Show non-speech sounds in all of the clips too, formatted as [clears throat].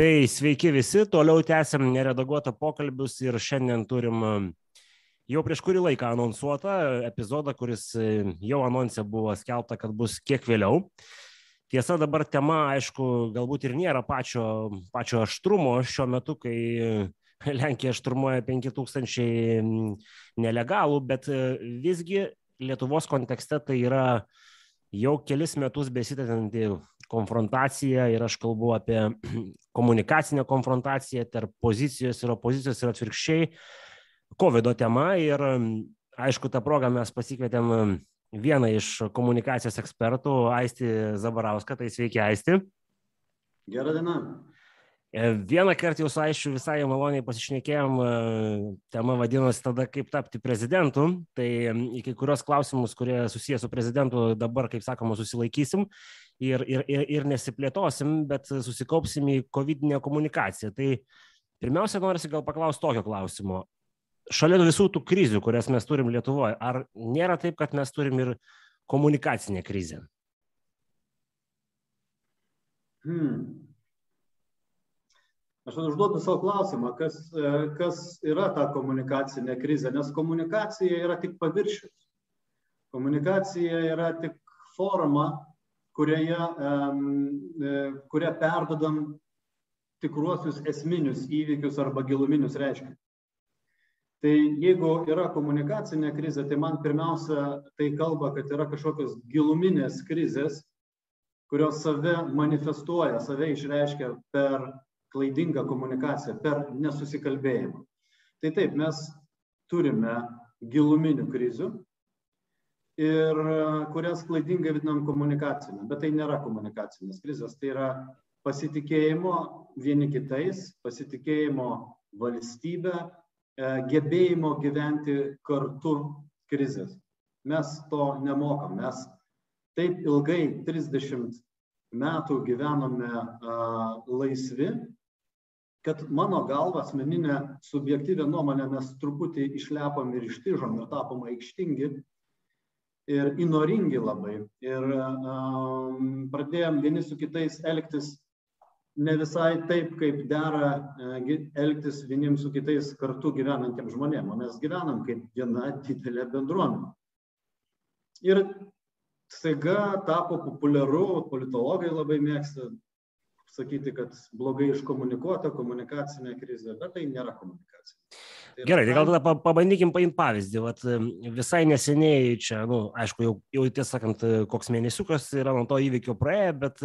Tai sveiki visi, toliau tęsiam neredaguotą pokalbius ir šiandien turim um, jau prieš kurį laiką anonsuotą epizodą, kuris e, jau anonse buvo skelbta, kad bus kiek vėliau. Tiesa, dabar tema, aišku, galbūt ir nėra pačio, pačio aštrumo šiuo metu, kai Lenkija šturmuoja 5000 nelegalų, bet e, visgi Lietuvos kontekste tai yra jau kelis metus besitęsianti konfrontacija ir aš kalbu apie [clears throat] komunikacinę konfrontaciją tarp pozicijos ir opozicijos ir atvirkščiai COVID tema ir aišku, tą progą mes pasikvietėm vieną iš komunikacijos ekspertų, Aisti Zabarauską, tai sveiki Aisti. Gerą dieną. E, vieną kartą jau su Aišiu visai maloniai pasišnekėjom, e, tema vadinosi tada, kaip tapti prezidentu, tai į kai kurios klausimus, kurie susijęs su prezidentu, dabar, kaip sakoma, susilaikysim ir, ir, ir, ir nesiplėtosim, bet susikaupsim į COVID-19 komunikaciją. Tai pirmiausia, norisi gal paklausti tokio klausimo. Šalia visų tų krizių, kurias mes turim Lietuvoje, ar nėra taip, kad mes turim ir komunikacinę krizę? Hmm. Aš užduodu savo klausimą, kas, kas yra ta komunikacinė krizė, nes komunikacija yra tik paviršius. Komunikacija yra tik forma, kurioje, e, kuria perdodam tikruosius esminius įvykius arba giluminius reiškinius. Tai jeigu yra komunikacinė krizė, tai man pirmiausia tai kalba, kad yra kažkokios giluminės krizės, kurios save manifestuoja, save išreiškia per klaidingą komunikaciją, per nesusikalbėjimą. Tai taip, mes turime giluminių krizių, ir kurias klaidingai vadinam komunikacinė. Bet tai nėra komunikacinės krizės, tai yra pasitikėjimo vieni kitais, pasitikėjimo valstybė, e, gebėjimo gyventi kartu krizės. Mes to nemokam, mes taip ilgai 30 metų gyvenome laisvi, kad mano galva asmeninė subjektyvė nuomonė mes truputį išlepom ir ištižom ir tapom aikštingi ir įnoringi labai. Ir um, pradėjom vieni su kitais elgtis ne visai taip, kaip dera uh, elgtis vieniem su kitais kartu gyvenantiems žmonėms, o mes gyvenam kaip viena didelė bendruomenė. Ir staiga tapo populiaru, politologai labai mėgsta sakyti, kad blogai iškomunikuota komunikacinė krizė, bet tai nėra komunikacija. Tai Gerai, tai gal tada pabandykim paimti pavyzdį. Vat, visai neseniai čia, nu, aišku, jau, jau tiesą sakant, koks mėnesiukas yra nuo to įvykio praėję, bet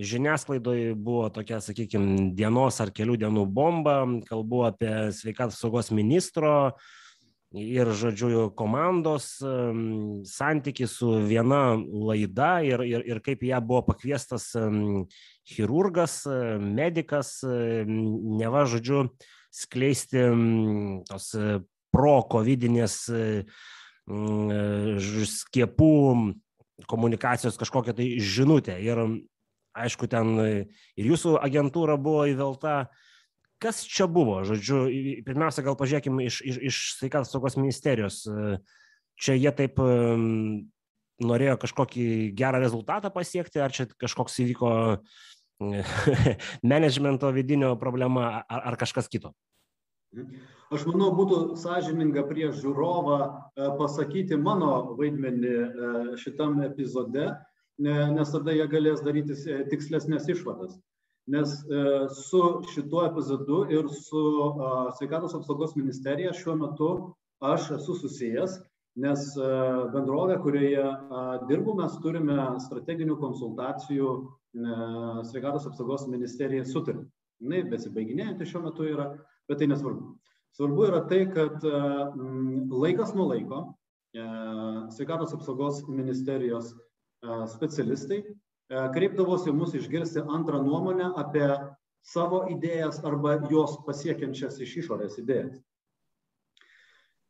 žiniasklaidoje buvo tokia, sakykime, dienos ar kelių dienų bomba, kalbu apie sveikatos saugos ministro ir, žodžiu, komandos santyki su viena laida ir, ir, ir kaip ją buvo pakviestas chirurgas, medikas, neva, žodžiu, skleisti tos e, pro-covidinės e, skiepų komunikacijos kažkokią tai žinutę. Ir aišku, ten ir jūsų agentūra buvo įvelta. Kas čia buvo? Žodžiu, pirmiausia, gal pažiūrėkime iš, iš, iš sveikatos saugos ministerijos. Čia jie taip norėjo kažkokį gerą rezultatą pasiekti, ar čia kažkoks įvyko [laughs] managemento vidinio problema ar, ar kažkas kito? Aš manau, būtų sąžininga prieš žiūrovą e, pasakyti mano vaidmenį e, šitam epizode, nes tada jie galės daryti e, tikslesnės išvadas. Nes su šituo epizodu ir su sveikatos apsaugos ministerija šiuo metu aš esu susijęs, nes bendrovė, kurioje dirbu, mes turime strateginių konsultacijų sveikatos apsaugos ministerija sutarė. Jis besibaiginėjanti šiuo metu yra, bet tai nesvarbu. Svarbu yra tai, kad laikas nuo laiko sveikatos apsaugos ministerijos specialistai kreipdavosi mus išgirsti antrą nuomonę apie savo idėjas arba jos pasiekiančias iš išorės idėjas.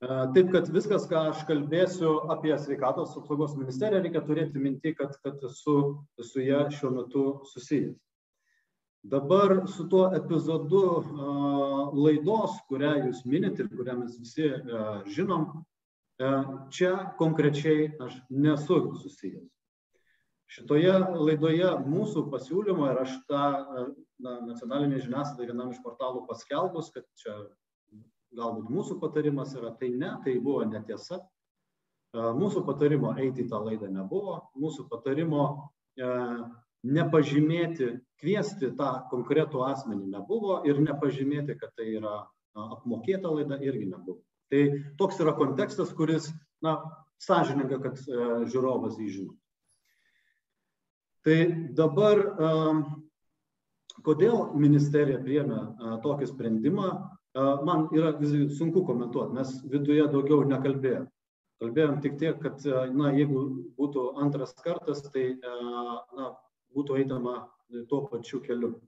Taip, kad viskas, ką aš kalbėsiu apie sveikatos apsaugos ministeriją, reikia turėti minti, kad, kad su, su ją šiuo metu susijęs. Dabar su tuo epizodu laidos, kurią jūs minit ir kurią mes visi žinom, čia konkrečiai aš nesu susijęs. Šitoje laidoje mūsų pasiūlymo ir aš tą na, nacionalinė žiniasklaida vienam iš portalų paskelbus, kad čia galbūt mūsų patarimas yra, tai ne, tai buvo netiesa. Mūsų patarimo eiti į tą laidą nebuvo, mūsų patarimo e, nepažymėti, kviesti tą konkretų asmenį nebuvo ir nepažymėti, kad tai yra apmokėta laida irgi nebuvo. Tai toks yra kontekstas, kuris, na, sąžininga, kad e, žiūrovas jį žino. Tai dabar, kodėl ministerija priėmė tokį sprendimą, man yra sunku komentuoti, mes viduje daugiau nekalbėjome. Kalbėjom tik tiek, kad na, jeigu būtų antras kartas, tai na, būtų eitama tuo pačiu keliu.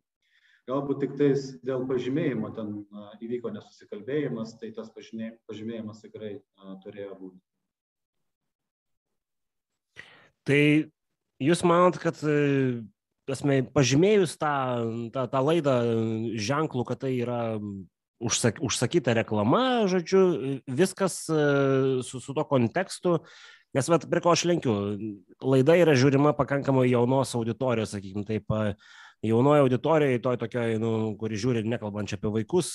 Galbūt tik tais dėl pažymėjimo ten įvyko nesusikalbėjimas, tai tas pažymėjimas tikrai turėjo būti. Tai jūs manot, kad tasme, pažymėjus tą, tą, tą laidą ženklų, kad tai yra užsak, užsakyta reklama, žodžiu, viskas su, su to kontekstu, nes, vat, prie ko aš lenkiu, laida yra žiūrima pakankamai jaunos auditorijos, sakykime, taip, jaunoji auditorija, toj tokioj, nu, kuri žiūri nekalbančia apie vaikus,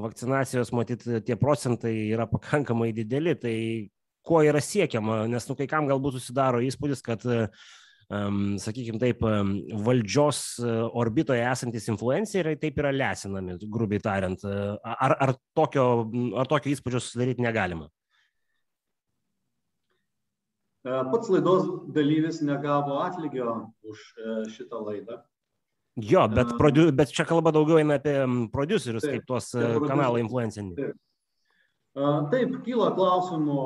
vakcinacijos, matyt, tie procentai yra pakankamai dideli, tai ko yra siekiama, nes nu, kai kam galbūt susidaro įspūdis, kad, um, sakykime taip, valdžios e, orbitoje esantis influenceriai taip yra lesinami, grubiai tariant. Ar, ar, tokio, ar tokio įspūdžio susidaryti negalima? E, pats laidos dalyvis negavo atlygio už e, šitą laidą. Jo, bet, prodiu, bet čia kalba daugiau eina apie producerius, taip, kaip tuos kanalai influenceriai. Taip. Taip, kyla klausimų,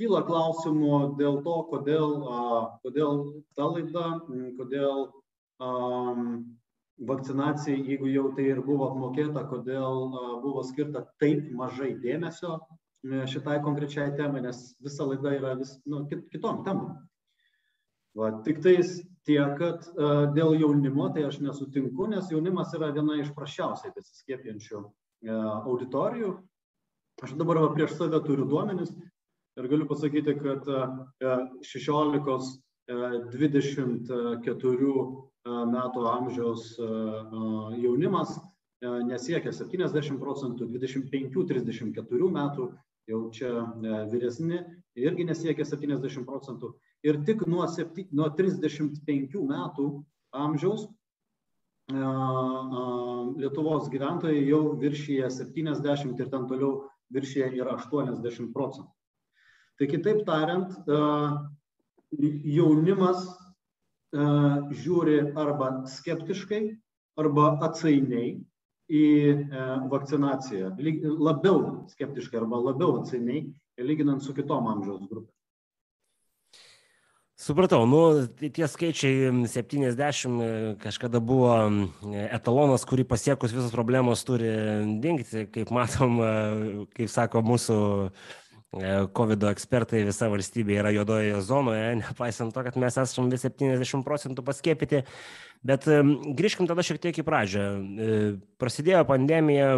kyla klausimų dėl to, kodėl, kodėl ta laida, kodėl um, vakcinacijai, jeigu jau tai ir buvo apmokėta, kodėl uh, buvo skirta taip mažai dėmesio šitai konkrečiai temai, nes visa laida yra vis, nu, kit, kitom temom. Va, tik tais tiek, kad uh, dėl jaunimo tai aš nesutinku, nes jaunimas yra viena iš prašiausiai besiskiepiančių uh, auditorijų Aš dabar va, prieš save turiu duomenis ir galiu pasakyti, kad 16-24 e, e, e, metų amžiaus jaunimas nesiekia 70 procentų, 25-34 metų jau čia vyresni irgi nesiekia 70 procentų. Ir tik nuo, 7, nuo 35 metų amžiaus Lietuvos gyventojai jau viršyje 70 ir ten toliau viršyje yra 80 procentų. Tai kitaip tariant, e, jaunimas e, žiūri arba skeptiškai, arba atsainiai į e, vakcinaciją. Labiau skeptiškai arba labiau atsainiai, lyginant su kitom amžiaus grupėm. Supratau, nu, tie skaičiai 70 kažkada buvo etalonas, kurį pasiekus visos problemos turi dingti, kaip matom, kaip sako mūsų COVID ekspertai, visa valstybė yra juodoje zonoje, [laughs] nepaisant to, kad mes esame vis 70 procentų paskėpyti. Bet grįžkim tada šiek tiek į pradžią. Prasidėjo pandemija,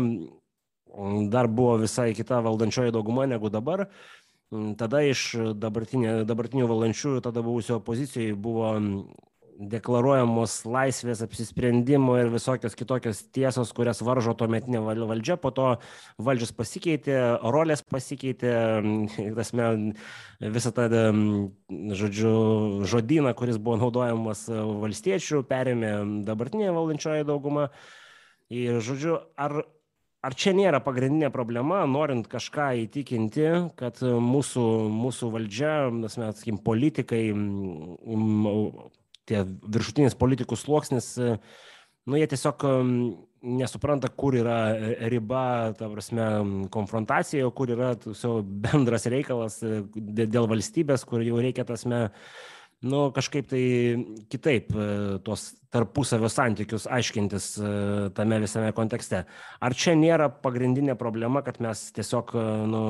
dar buvo visai kita valdančioji dauguma negu dabar. Tada iš dabartinių valančiųjų, tada buvusio opozicijoje buvo deklaruojamos laisvės, apsisprendimo ir visokios kitokios tiesos, kurias varžo tuometinė valdžia, po to valdžios pasikeitė, rolės pasikeitė, tasme, visą tą, žodžiu, žodyną, kuris buvo naudojamas valstiečių, perėmė dabartinė valdančioji dauguma. Ir, žodžiu, ar ar čia nėra pagrindinė problema, norint kažką įtikinti, kad mūsų, mūsų valdžia, mes, sakykim, politikai, tie viršutinis politikų sluoksnis, nu, jie tiesiog nesupranta, kur yra riba, ta prasme, konfrontacija, kur yra bendras reikalas dėl valstybės, kur jau reikia, tasme, nu, kažkaip tai kitaip e, tuos tarpusavio santykius aiškintis e, tame visame kontekste. Ar čia nėra pagrindinė problema, kad mes tiesiog, e, nu,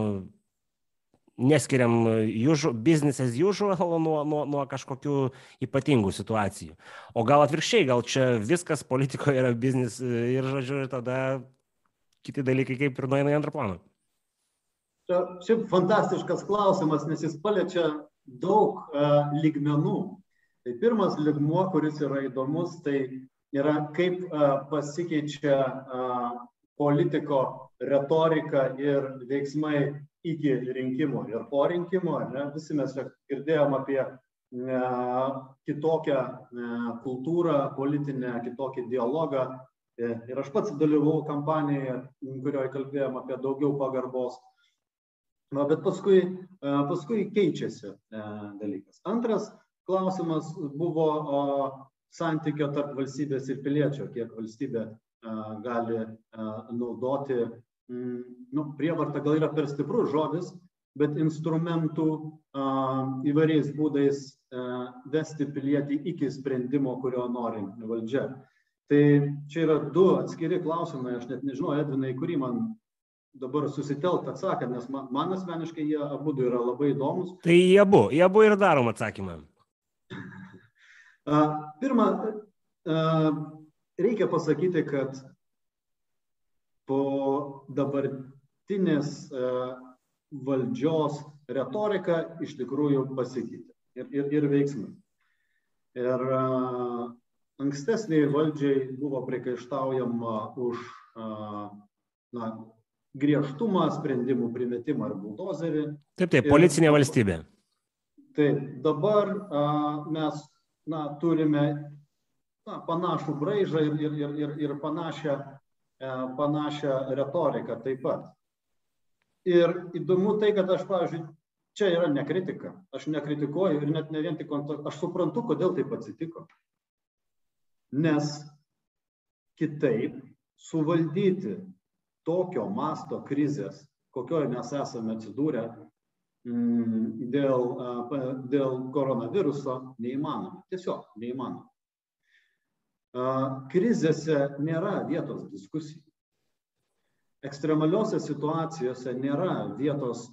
neskiriam usual, business as usual nuo, nuo, nuo kažkokių ypatingų situacijų. O gal atvirkščiai, gal čia viskas politikoje yra business ir, žodžiu, tada kiti dalykai kaip ir nueina į antrą planą. Čia šiaip fantastiškas klausimas, nes jis paliečia daug uh, lygmenų. Tai pirmas ligmuo, kuris yra įdomus, tai yra kaip pasikeičia politiko retorika ir veiksmai iki rinkimų ir po rinkimų. Ne? Visi mes girdėjom apie ne, kitokią ne, kultūrą politinę, kitokį dialogą. E, ir aš pats dalyvau kampanijoje, kurioje kalbėjom apie daugiau pagarbos. Na, bet paskui, paskui keičiasi dalykas. Antras klausimas buvo santykio tarp valstybės ir piliečio, kiek valstybė gali naudoti, nu, prievarta gal yra per stiprus žodis, bet instrumentų a, įvairiais būdais vesti pilietį iki sprendimo, kurio nori valdžia. Tai čia yra du atskiri klausimai, aš net nežinau, Edvinai, kurį man dabar susitelkt atsakant, nes man, man asmeniškai jie abu yra labai įdomus. Tai jie abu, jie abu ir darom atsakymą. [laughs] Pirma, reikia pasakyti, kad po dabartinės valdžios retorika iš tikrųjų pasikeitė ir, ir, ir veiksmai. Ir ankstesniai valdžiai buvo priekaištaujama už na, griežtumą, sprendimų primetimą ar buldozerį. Taip, taip, policinė ir, valstybė. Taip, dabar a, mes na, turime na, panašų braižą ir, ir, ir, ir, ir panašią, e, panašią retoriką taip pat. Ir įdomu tai, kad aš, pavyzdžiui, čia yra ne kritika. Aš nekritikuoju ir net ne vien tik, aš suprantu, kodėl taip atsitiko. Nes kitaip suvaldyti tokio masto krizės, kokioje mes esame atsidūrę mm, dėl, dėl koronaviruso, neįmanoma. Tiesiog neįmanoma. Krizėse nėra vietos diskusijų. Ekstremaliuose situacijose nėra vietos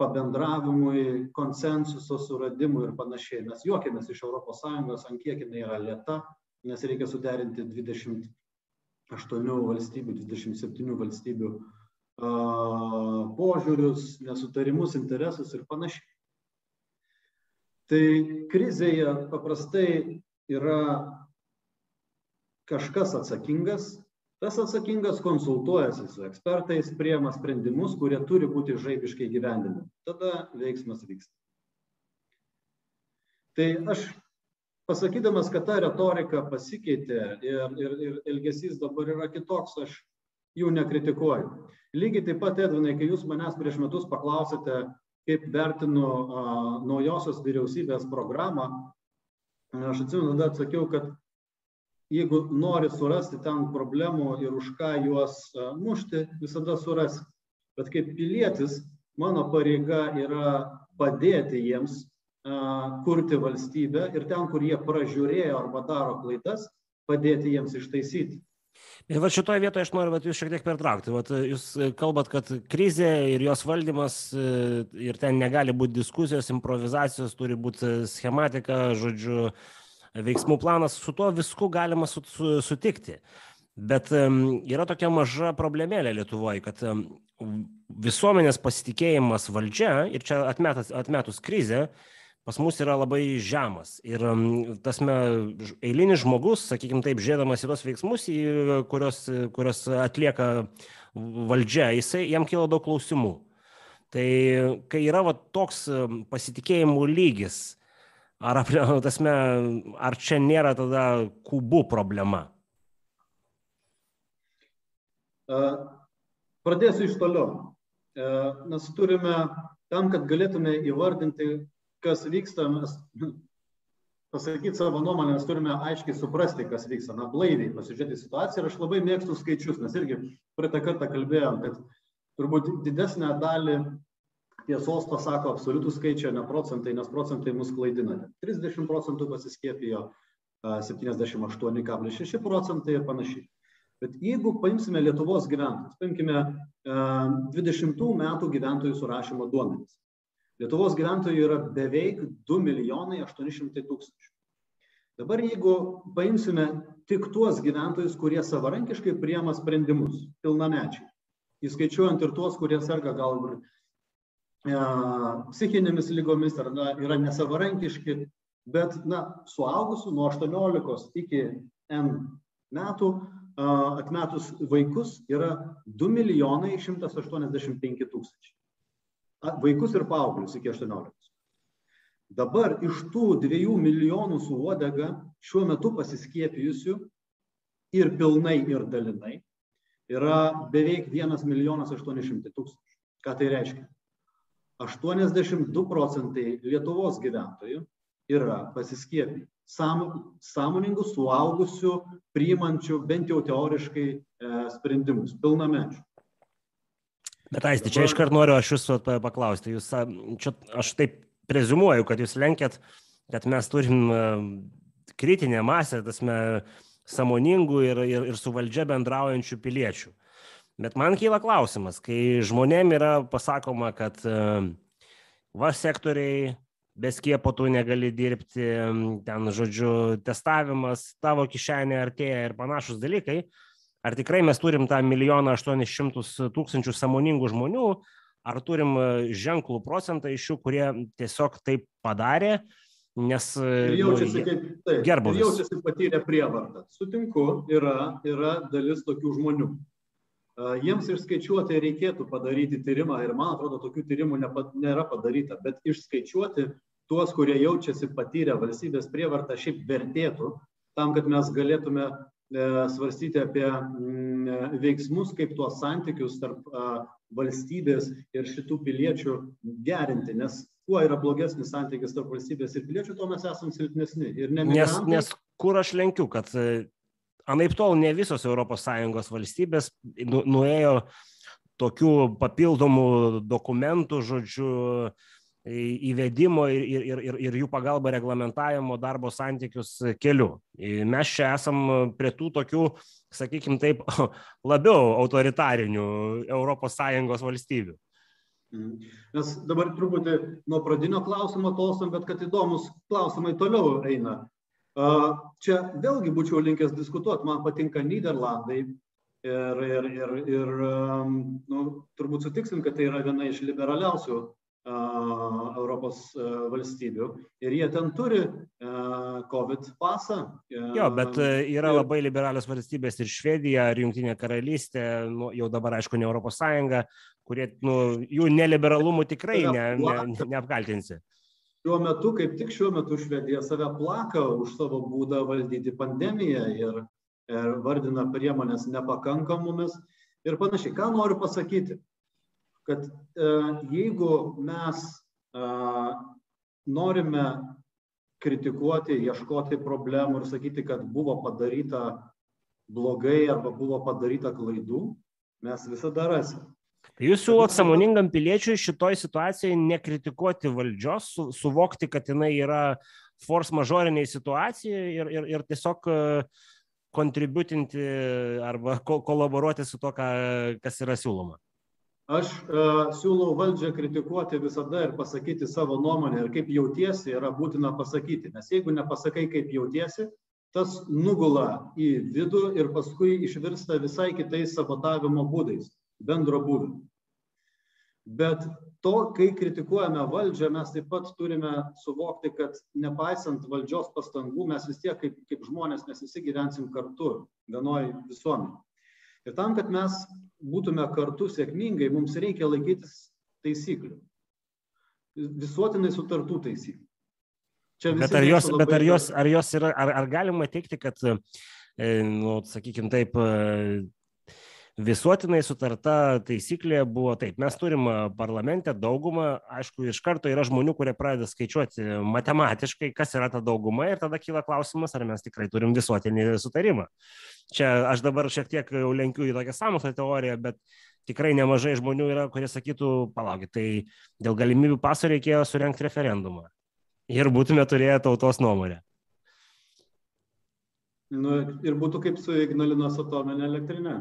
pabendravimui, konsensuso suradimui ir panašiai. Mes juokiamės iš ES, ant kiek jinai yra lieta, nes reikia suderinti 20 aštuonių valstybių, 27 valstybių požiūrius, nesutarimus, interesus ir panašiai. Tai krizėje paprastai yra kažkas atsakingas, tas atsakingas konsultuojasi su ekspertais, priema sprendimus, kurie turi būti žaibiškai gyvendinami. Tada veiksmas vyksta. Tai aš pasakydamas, kad ta retorika pasikeitė ir, ir, ir elgesys dabar yra kitoks, aš jų nekritikuoju. Lygiai taip pat, Edvinai, kai jūs manęs prieš metus paklausėte, kaip vertinu a, naujosios vyriausybės programą, aš atsimenu, tada atsakiau, kad jeigu nori surasti ten problemų ir už ką juos a, mušti, visada surasi. Bet kaip pilietis, mano pareiga yra padėti jiems kurti valstybę ir ten, kur jie pražiūrėjo arba daro klaidas, padėti jiems ištaisyti. Ir va šitoje vietoje aš noriu vat, jūs šiek tiek pertraukti. Vat, jūs kalbat, kad krizė ir jos valdymas ir ten negali būti diskusijos, improvizacijos, turi būti schematika, žodžiu, veiksmų planas, su tuo visku galima su, su, sutikti. Bet yra tokia maža problemėlė Lietuvoje, kad visuomenės pasitikėjimas valdžia ir čia atmetas, atmetus krizę, pas mus yra labai žemas. Ir tasme, eilinis žmogus, sakykime taip, žiūrėdamas į tos veiksmus, į kurios, kurios atlieka valdžia, jisai, jam kyla daug klausimų. Tai kai yra va, toks pasitikėjimų lygis, ar, tasme, ar čia nėra tada kubų problema? Pradėsiu iš toliau. Mes turime tam, kad galėtume įvardinti, kas vyksta, mes [laughs] pasakyti savo nuomonę, mes turime aiškiai suprasti, kas vyksta, na, blaiviai pasižiūrėti situaciją ir aš labai mėgstu skaičius, mes irgi praeitą kartą kalbėjom, kad turbūt didesnę dalį tiesos pasako absoliutų skaičiai, ne procentai, nes procentai mus klaidina. 30 procentų pasiskiepijo, 78,6 procentai ir panašiai. Bet jeigu paimsime Lietuvos gyventojus, paimkime 20 metų gyventojų surašymo duomenys. Lietuvos gyventojų yra beveik 2 milijonai 800 tūkstančių. Dabar jeigu paimsime tik tuos gyventojus, kurie savarankiškai priema sprendimus, pilnamečiai, įskaičiuojant ir tuos, kurie serga gal psichinėmis lygomis ar na, yra nesavarankiški, bet na, suaugusių nuo 18 iki N metų atmetus vaikus yra 2 milijonai 185 tūkstančiai. Vaikus ir paauglius iki 18. Dabar iš tų 2 milijonų su uodega šiuo metu pasiskiepijusių ir pilnai ir dalinai yra beveik 1 milijonas 800 tūkstančių. Ką tai reiškia? 82 procentai Lietuvos gyventojų yra pasiskiepiję. Sąmoningų, suaugusių, priimančių bent jau teoriškai e, sprendimus, pilnamečių. Bet aisti, čia iškart noriu aš jūsų paklausti. Jūs, čia, aš taip prezumuoju, kad jūs lenkėt, kad mes turim e, kritinę masę, tasme, samoningų ir, ir, ir su valdžia bendraujančių piliečių. Bet man kyla klausimas, kai žmonėm yra pasakoma, kad e, va sektoriai be skiepo tu negali dirbti, ten, žodžiu, testavimas, tavo kišenė artėja ir panašus dalykai. Ar tikrai mes turim tą milijoną aštuonis tūkstančių samoningų žmonių, ar turim e, ženklų procentą iš jų, kurie tiesiog taip padarė, nes... Ir nu, jaučiasi kaip, taip, jaučiasi patyrę prievartą. Sutinku, yra, yra dalis tokių žmonių. Jiems išskaičiuoti reikėtų padaryti tyrimą ir man atrodo, tokių tyrimų nėra padaryta, bet išskaičiuoti tuos, kurie jaučiasi patyrę valstybės prievartą, šiaip vertėtų, tam, kad mes galėtume e, svarstyti apie mm, veiksmus, kaip tuos santykius tarp valstybės ir šitų piliečių gerinti, nes kuo yra blogesnis santykis tarp valstybės ir piliečių, tuo mes esame silpnesni. Nes, nes kur aš lenkiu, kad e, anaip tol ne visos ES valstybės nu, nuėjo tokių papildomų dokumentų, žodžiu, įvedimo ir, ir, ir, ir jų pagalba reglamentavimo darbo santykius keliu. Mes čia esam prie tų tokių, sakykime taip, [laughs] labiau autoritarinių ES valstybių. Mhm. Mes dabar truputį nuo pradinio klausimo tolstam, bet kad įdomus klausimai toliau eina. Čia vėlgi būčiau linkęs diskutuoti, man patinka Niderlandai ir, ir, ir, ir nu, turbūt sutiksim, kad tai yra viena iš liberaliausių Europos valstybių ir jie ten turi COVID pasą. Jo, bet yra labai liberalios valstybės ir Švedija, ir Junktinė karalystė, nu, jau dabar aišku ne Europos Sąjunga, kurie nu, jų neliberalumų tikrai ne, ne, neapkaltinsi. Šiuo metu, kaip tik šiuo metu Švedija save plaka už savo būdą valdyti pandemiją ir, ir vardina priemonės nepakankamomis ir panašiai. Ką noriu pasakyti? kad e, jeigu mes e, norime kritikuoti, ieškoti problemų ir sakyti, kad buvo padaryta blogai arba buvo padaryta klaidų, mes visada rasime. Jūs siūlot samoningam piliečiui šitoj situacijai nekritikuoti valdžios, su, suvokti, kad jinai yra force majoriniai situacijai ir, ir, ir tiesiog kontributinti arba ko, kolaboruoti su to, ką, kas yra siūloma. Aš e, siūlau valdžią kritikuoti visada ir pasakyti savo nuomonę ir kaip jautiesi yra būtina pasakyti, nes jeigu nepasakai, kaip jautiesi, tas nugula į vidų ir paskui išvirsta visai kitais sabotavimo būdais, bendro būdų. Bet to, kai kritikuojame valdžią, mes taip pat turime suvokti, kad nepaisant valdžios pastangų, mes vis tiek kaip, kaip žmonės, mes visi gyvensim kartu, vienoj visuomenė. Ir tam, kad mes būtume kartu sėkmingai, mums reikia laikytis taisyklių. Visuotinai sutartų taisyklių. Bet ar jos, bet ar jos, ar jos yra, ar, ar galima teikti, kad, e, nu, sakykime taip, e, visuotinai sutarta taisyklė buvo taip, mes turim parlamente daugumą, aišku, iš karto yra žmonių, kurie pradeda skaičiuoti matematiškai, kas yra ta dauguma ir tada kyla klausimas, ar mes tikrai turim visuotinį sutarimą. Čia aš dabar šiek tiek jau lenkiu į tokią samokslo teoriją, bet tikrai nemažai žmonių yra, kurie sakytų, palaukit, tai dėl galimybių paso reikėjo surenkti referendumą. Ir būtume turėję tautos nuomonę. Nu, ir būtų kaip su Ignalinos atominė elektrinė.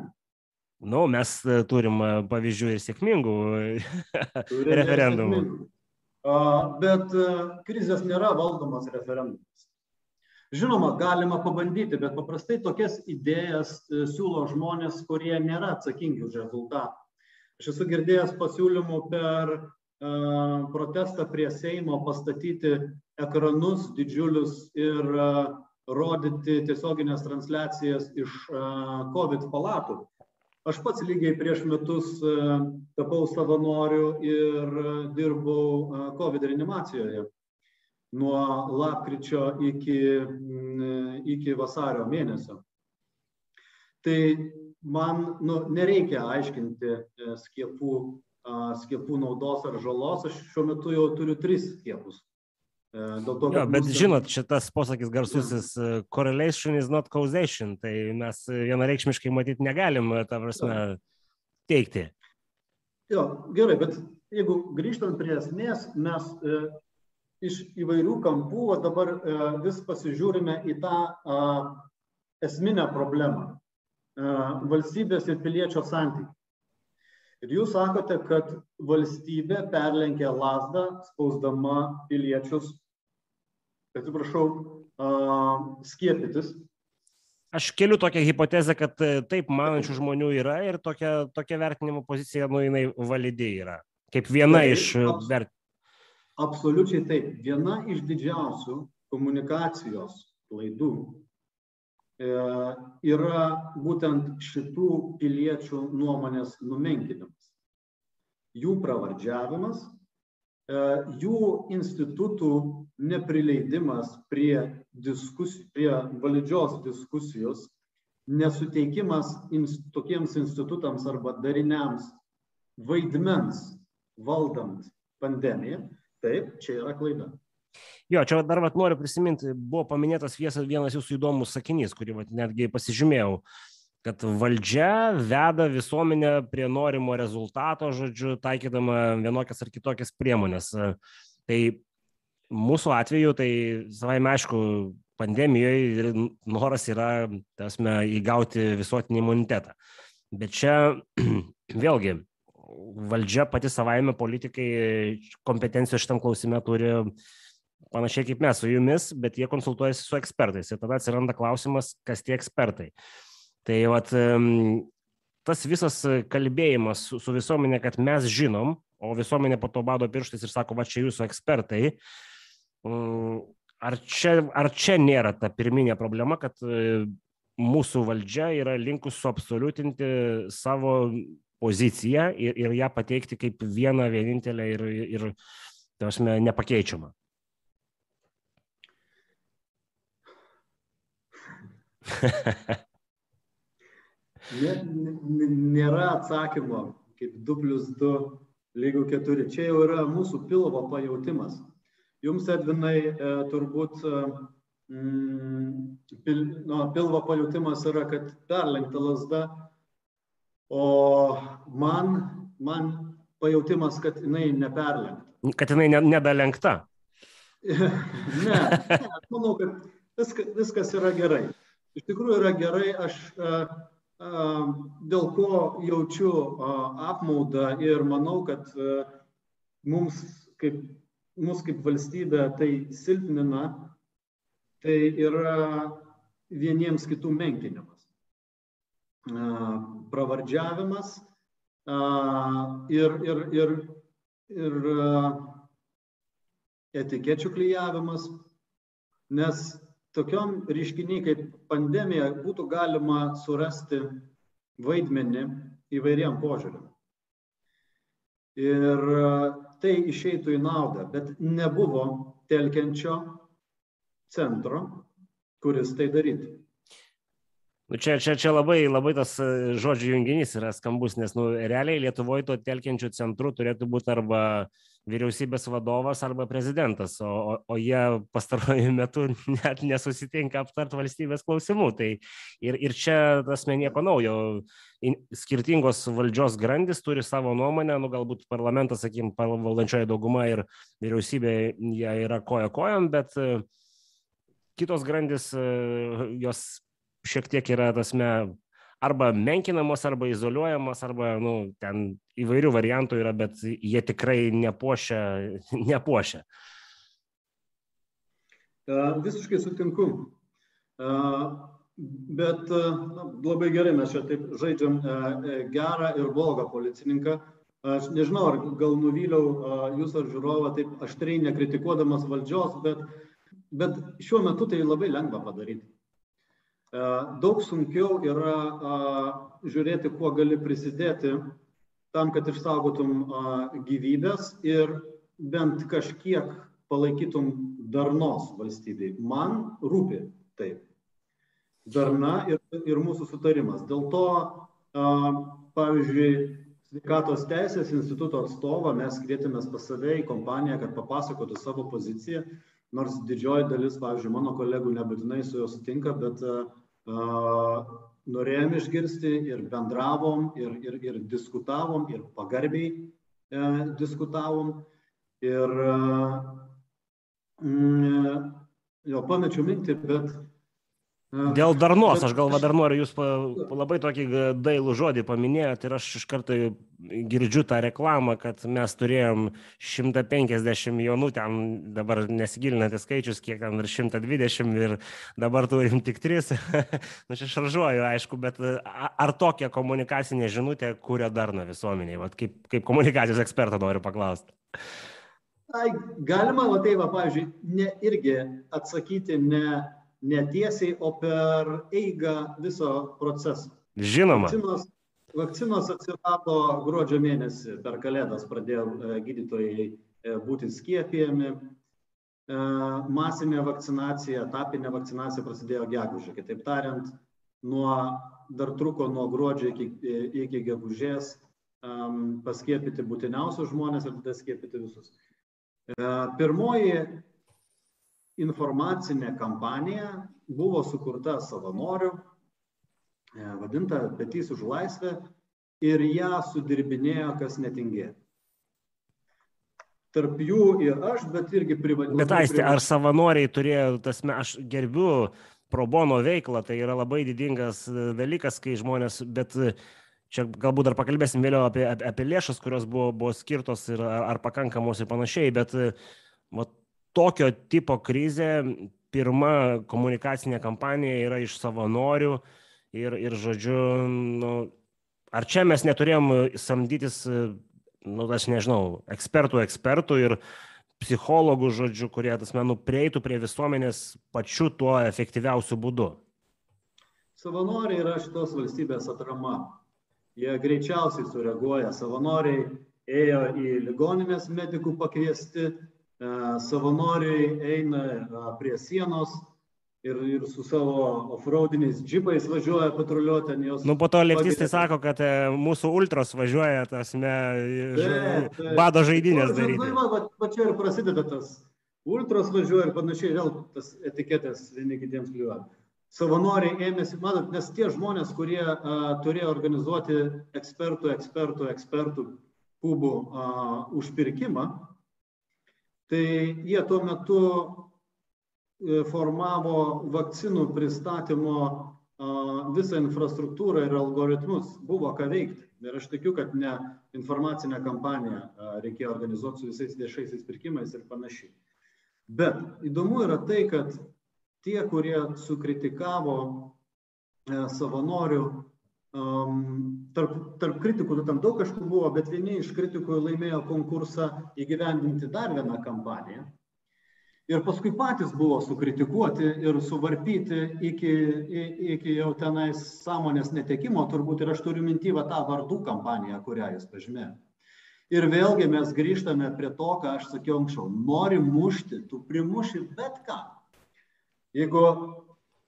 Nu, mes e, turim e, pavyzdžių ir sėkmingų [laughs] referendumų. Bet e, krizės nėra valdomas referendumas. Žinoma, galima pabandyti, bet paprastai tokias idėjas siūlo žmonės, kurie nėra atsakingi už rezultatą. Aš esu girdėjęs pasiūlymų per protestą prie Seimo pastatyti ekranus didžiulius ir rodyti tiesioginės transliacijas iš COVID palatų. Aš pats lygiai prieš metus tapau savanoriu ir dirbau COVID reanimacijoje nuo lapkričio iki, iki vasario mėnesio. Tai man nu, nereikia aiškinti e, skiepų, skiepų naudos ar žalos, aš šiuo metu jau turiu tris skiepus. E, dėl to, jo, bet mūsų... žinot, šitas posakis garsusis. E, correlation is not causation, tai mes vienareikšmiškai matyti negalim, tą prasme, teikti. Jo, gerai, bet jeigu grįžtant prie esmės, mes e, iš įvairių kampų dabar e, vis pasižiūrime į tą e, esminę problemą. E, valstybės ir piliečio santykiai. Ir jūs sakote, kad valstybė perlenkė lasdą, spausdama piliečius, atsiprašau, skiepytis. Aš keliu tokią hipotezę, kad e, taip manančių žmonių yra ir tokia, tokia vertinimo pozicija, nu, jinai validi yra. Kaip viena taip, iš e, vert... Absoliučiai taip. Viena iš didžiausių komunikacijos klaidų E, yra būtent šitų piliečių nuomonės numenkinimas, jų pravardžiavimas, e, jų institutų neprileidimas prie, diskusijų, prie valdžios diskusijos, nesuteikimas ins, tokiems institutams arba dariniams vaidmens valdant pandemiją, taip, čia yra klaida. Jo, čia dar vat, noriu prisiminti, buvo paminėtas vienas jūsų įdomus sakinys, kurį vat, netgi pasižymėjau, kad valdžia veda visuomenę prie norimo rezultato, žodžiu, taikydama vienokias ar kitokias priemonės. Tai mūsų atveju, tai savai aišku, pandemijoje noras yra, tasme, įgauti visuotinį imunitetą. Bet čia [clears throat] vėlgi valdžia pati savaime politikai kompetencijos šitam klausime turi panašiai kaip mes su jumis, bet jie konsultuojasi su ekspertais. Ir tada atsiranda klausimas, kas tie ekspertai. Tai vat, tas visas kalbėjimas su, su visuomenė, kad mes žinom, o visuomenė po to bado pirštais ir sako, va čia jūsų ekspertai, ar čia, ar čia nėra ta pirminė problema, kad mūsų valdžia yra linkus suabsoliutinti savo poziciją ir, ir ją pateikti kaip vieną vienintelę ir, ir, ir nepakeičiamą. Nėra atsakymo, kaip 2 plus 2 lygių 4. Čia jau yra mūsų pilvo pajautimas. Jums, Edvinai, e, turbūt mm, pil, no, pilvo pajautimas yra, kad perlenkta lasda, o man, man pajautimas, kad jinai neperlenkta. Kad jinai nedalenkta. [laughs] ne, ne, aš manau, kad viskas, viskas yra gerai iš tikrųjų yra gerai, aš dėl ko jaučiu apmaudą ir manau, kad mums kaip, mus kaip valstybė tai silpnina, tai yra vieniems kitų menkinimas. Pravardžiavimas ir, ir, ir, ir etikečių klyjavimas, nes tokiom reiškiniai kaip pandemija būtų galima surasti vaidmenį įvairiem požiūriam. Ir tai išeitų į naudą, bet nebuvo telkiančio centro, kuris tai darytų. Nu, čia, čia, čia labai, labai tas e, žodžių junginys yra skambus, nes nu, realiai Lietuvoje to telkiančių centrų turėtų būti arba uh, vyriausybės vadovas arba prezidentas, o, o, o jie pastarojų [laughs] metų net nesusitinka aptart valstybės klausimų. Tai ir, ir čia tas nieko naujo. Skirtingos valdžios grandis turi savo nuomonę, nu galbūt parlamentas, sakykim, valdančioji dauguma ir vyriausybė jie yra koja kojam, bet e, kitos grandis e, jos šiek tiek yra tasme arba menkinamos, arba izoliuojamos, arba, nu, ten įvairių variantų yra, bet jie tikrai nepuošia. [laughs] nepuošia. Visiškai sutinku. Bet na, labai gerai mes čia taip žaidžiam gerą ir blogą policininką. Aš nežinau, ar gal nuvyliau jūs ar žiūrovą taip aštriai nekritikuodamas valdžios, bet, bet šiuo metu tai labai lengva padaryti. Daug sunkiau yra žiūrėti, kuo gali prisidėti tam, kad išsaugotum gyvybės ir bent kažkiek palaikytum darnos valstybei. Man rūpi taip. Darna ir, ir mūsų sutarimas. Dėl to, pavyzdžiui, sveikatos teisės instituto atstovą mes kvietėmės pas save į kompaniją, kad papasakotų savo poziciją, nors didžioji dalis, pavyzdžiui, mano kolegų nebūtinai su juo sutinka, bet uh, norėjom išgirsti ir bendravom, ir, ir, ir diskutavom, ir pagarbiai uh, diskutavom. Ir mm, jo pamečiau mintį, bet Dėl darnos, aš galva dar noriu, jūs pa, labai tokį dailų žodį paminėjote ir aš iš karto girdžiu tą reklamą, kad mes turėjom 150 jaunų, ten dabar nesigilinantį skaičius, kiek ten ir 120 ir dabar turim tik 3. [laughs] nu, čia šaržuoju, aišku, bet ar tokia komunikacinė žinutė kuria darną visuomeniai? Vat kaip, kaip komunikacijos ekspertą noriu paklausti. Galima, va tai va, pavyzdžiui, ne irgi atsakyti ne netiesiai, o per eigą viso proceso. Žinoma. Vakcinos, vakcinos atsirado gruodžio mėnesį, per kalėdas pradėjo e, gydytojai e, būti skiepijami. E, masinė vakcinacija, etapinė vakcinacija prasidėjo gegužė. Kitaip tariant, nuo, dar truko nuo gruodžio iki, iki gegužės um, paskiepyti būtiniausius žmonės ir tada skiepyti visus. Pirmoji informacinė kampanija buvo sukurta savanorių, e, vadinta Petys už laisvę ir ją sudirbinėjo kas netingėjo. Tarp jų ir aš, bet irgi privačiai. Bet aistė, ar savanoriai turėjo, tas, aš gerbiu probono veiklą, tai yra labai didingas dalykas, kai žmonės, bet čia galbūt dar pakalbėsim vėliau apie, apie lėšas, kurios buvo, buvo skirtos ir ar, ar pakankamos ir panašiai, bet vat, tokio tipo krizė, pirma komunikacinė kampanija yra iš savanorių ir, ir žodžiu, nu, ar čia mes neturėjom samdytis, nu, aš nežinau, ekspertų ekspertų ir psichologų, žodžiu, kurie, tas menų, prieitų prie visuomenės pačiu tuo efektyviausiu būdu? Savanoriai yra šitos valstybės atrama. Jie greičiausiai sureaguoja. Savanoriai ėjo į ligoninės medikų pakviesti, savanoriai eina e, prie sienos ir, ir su savo offroadiniais džipais važiuoja patruliuoti ten jos. Nu, po to leftistai sako, kad e, mūsų ultros važiuoja, tasme, bado žaidynės daryti. Na, va, va čia ir prasideda tas. Ultros važiuoja ir panašiai, vėl tas etiketės vieni kitiems kliuoja. Savanoriai ėmėsi, matot, nes tie žmonės, kurie a, turėjo organizuoti ekspertų, ekspertų, ekspertų kubų a, užpirkimą, tai jie tuo metu e, formavo vakcinų pristatymo visą infrastruktūrą ir algoritmus, buvo ką veikti. Ir aš tikiu, kad ne informacinę kampaniją reikėjo organizuoti su visais viešaisiais pirkimais ir panašiai. Bet įdomu yra tai, kad tie, kurie sukritikavo e, savanorių Um, tarp, tarp kritikų, nu, tam daug kažkur buvo, bet vieni iš kritikų laimėjo konkursą įgyvendinti dar vieną kampaniją. Ir paskui patys buvo sukritikuoti ir suvarpyti iki, iki jau tenais sąmonės netekimo, turbūt ir aš turiu mintyvą tą vardų kampaniją, kurią jis pažymėjo. Ir vėlgi mes grįžtame prie to, ką aš sakiau anksčiau. Nori mušti, tu primuši bet ką. Jeigu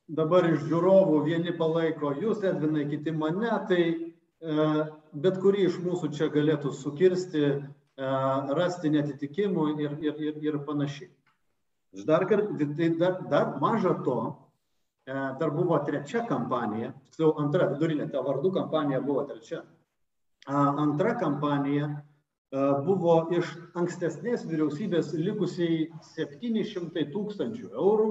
dabar iš žiūrovų vieni palaiko jūs, Edvinai, kiti mane, tai e, bet kurį iš mūsų čia galėtų sukirsti, e, rasti netitikimų ir, ir, ir, ir panašiai. Dar, tai dar, dar maža to, e, dar buvo trečia kampanija, tiksliau antra, vidurinė, ta vardų kampanija buvo trečia. Antra kampanija buvo iš ankstesnės vyriausybės likusiai 700 tūkstančių eurų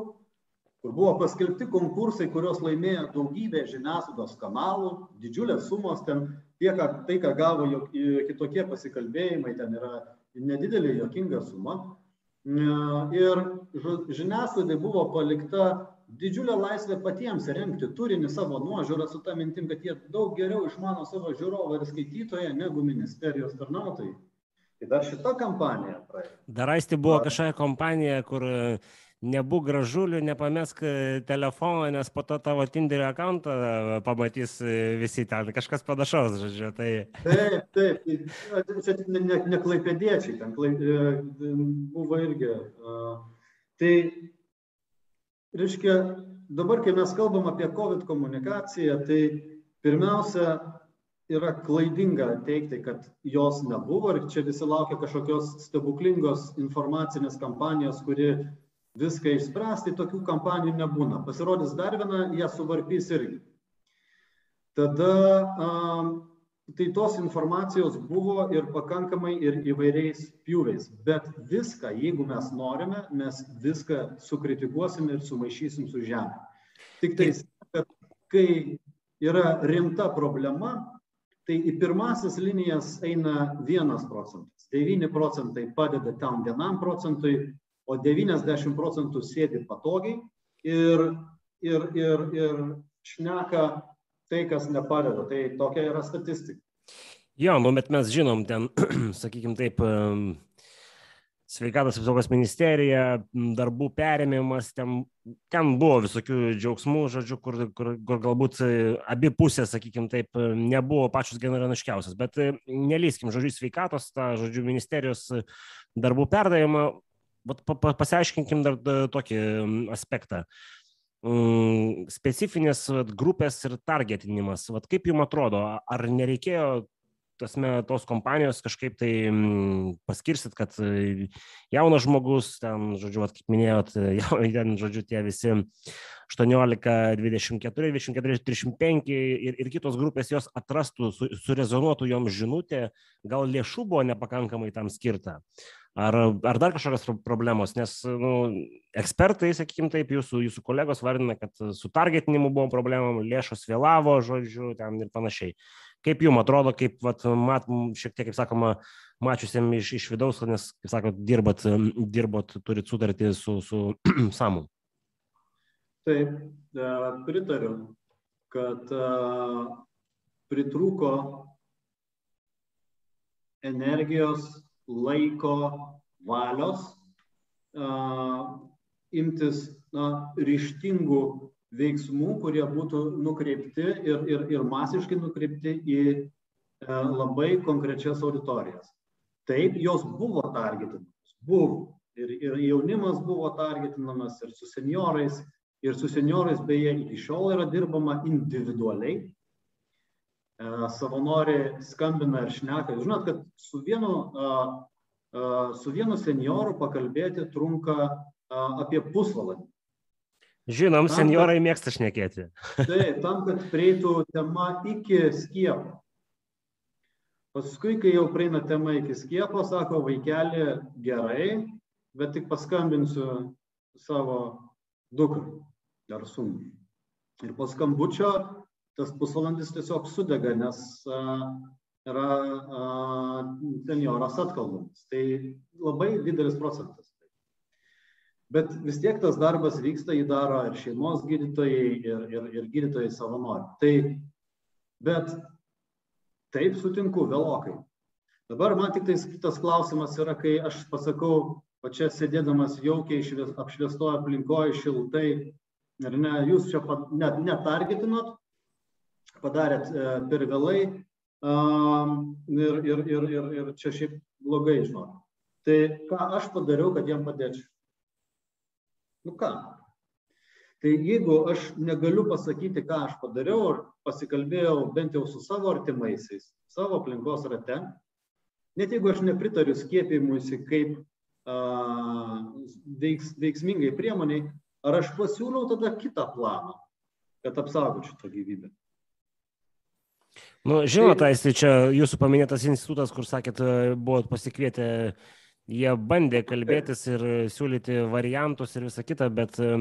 kur buvo paskelbti konkursai, kuriuos laimėjo daugybė žiniasklaidos kanalų, didžiulės sumos ten, tiek, tai, ką gavo kitokie pasikalbėjimai, ten yra nedidelė jokinga suma. Ir žiniasklaidai buvo palikta didžiulė laisvė patiems renkti turinį savo nuožiūrą su tą mintim, kad jie daug geriau išmano savo žiūrovą ir skaitytoją negu ministerijos tarnautojai. Tai dar šita kampanija praėjo. Dar aisti buvo kažkokia kompanija, kur nebūk gražuliu, nepamesk telefoną, nes po to tavo Tinderio akantą pamatys visi ten, kažkas panašaus, žodžiu. Tai... Taip, taip, čia ne, ne, ne klaipėdiečiai, ten klaip, buvo irgi. Tai, reiškia, dabar, kai mes kalbam apie COVID komunikaciją, tai pirmiausia, yra klaidinga teikti, kad jos nebuvo ir čia visi laukia kažkokios stebuklingos informacinės kampanijos, kuri viską išspręs, tai tokių kampanijų nebūna. Pasirodys dar viena, jie suvarpys irgi. Tada um, tai tos informacijos buvo ir pakankamai ir įvairiais pjūviais. Bet viską, jeigu mes norime, mes viską sukritikuosim ir sumaišysim su žemė. Tik tai, kad kai yra rimta problema, tai į pirmasis linijas eina vienas procentas. 9 procentai padeda tam vienam procentui, o 90 procentų sėdi patogiai ir, ir, ir, ir šneka tai, kas nepadeda. Tai tokia yra statistika. Jo, nu, bet mes žinom, ten, [clears throat] sakykime taip, sveikatos apsaugos ministerija, darbų perėmimas, ten, ten buvo visokių džiaugsmų, žodžiu, kur, kur, kur galbūt e, abi pusės, sakykime taip, nebuvo pačios generaniškiausias, bet e, nelyskim, žodžiu, sveikatos, tą, žodžiu, ministerijos darbų perdavimą, pasiaiškinkim dar tokį aspektą. Specifinės grupės ir targetinimas. Vat kaip jums atrodo, ar nereikėjo tasme, tos kompanijos kažkaip tai mm, paskirsit, kad e, jaunas žmogus, ten, žodžiu, vat, kaip minėjot, [laughs] jau, ten, žodžiu, tie visi 18, 24, 24, 35 ir, ir kitos grupės jos atrastų, su, surezonuotų joms žinutė, gal lėšų buvo nepakankamai tam skirta. Ar, ar dar kažkokios problemos, nes nu, ekspertai, sakykime taip, jūsų, jūsų kolegos vardina, kad su targetinimu buvo problemų, lėšos vėlavo, žodžiu, ten ir panašiai. Kaip jums atrodo, kaip, vat, mat, šiek tiek, kaip sakoma, mačiusiam iš, iš vidaus, nes, kaip sakot, dirbat, dirbot, turit sutartį su, su [clears throat] SAMU? Taip, e, pritariu, kad e, pritrūko energijos, laiko, valios uh, imtis na, ryštingų veiksmų, kurie būtų nukreipti ir, ir, ir masiškai nukreipti į e, labai konkrečias auditorijas. Taip, jos buvo targetinamos, buvo. Ir, ir jaunimas buvo targetinamas, ir su seniorais, ir su seniorais beje iki šiol yra dirbama individualiai. E, savanoriai skambina ir šneka. Žinot, kad su vienu, su vienu senioru pakalbėti trunka apie pusvalandį. Žinom, seniorai mėgsta šnekėti. Taip, tam, kad prieitų tema iki skiepo. Paskui, kai jau praeina tema iki skiepo, sako vaikelį gerai, bet tik paskambinsiu savo dukrai ar sūnui. Ir po skambučio tas pusvalandis tiesiog sudega, nes uh, yra uh, senioras atkalbamas. Tai labai didelis procentas bet vis tiek tas darbas vyksta, jį daro ir šeimos gydytojai, ir, ir, ir gydytojai savanoriai. Tai, bet taip sutinku vėlokai. Dabar man tik tais kitas klausimas yra, kai aš pasakau, o čia sėdėdamas jaukiai apšviestoje aplinkoje šiltai, ir ne, jūs čia net netargetinot, padarėt e, per vėlai um, ir, ir, ir, ir, ir čia šiaip blogai žinot. Tai ką aš padariau, kad jiem padėčiau? Nu ką? Tai jeigu aš negaliu pasakyti, ką aš padariau, ar pasikalbėjau bent jau su savo artimaisiais, savo aplinkos rate, net jeigu aš nepritariu skiepimuisi kaip a, veiks, veiksmingai priemoniai, ar aš pasiūliau tada kitą planą, kad apsaugočiau tą gyvybę. Nu, žinote, tai čia jūsų paminėtas institutas, kur sakėt, buvot pasikvietę jie bandė kalbėtis ir siūlyti variantus ir visą kitą, bet e,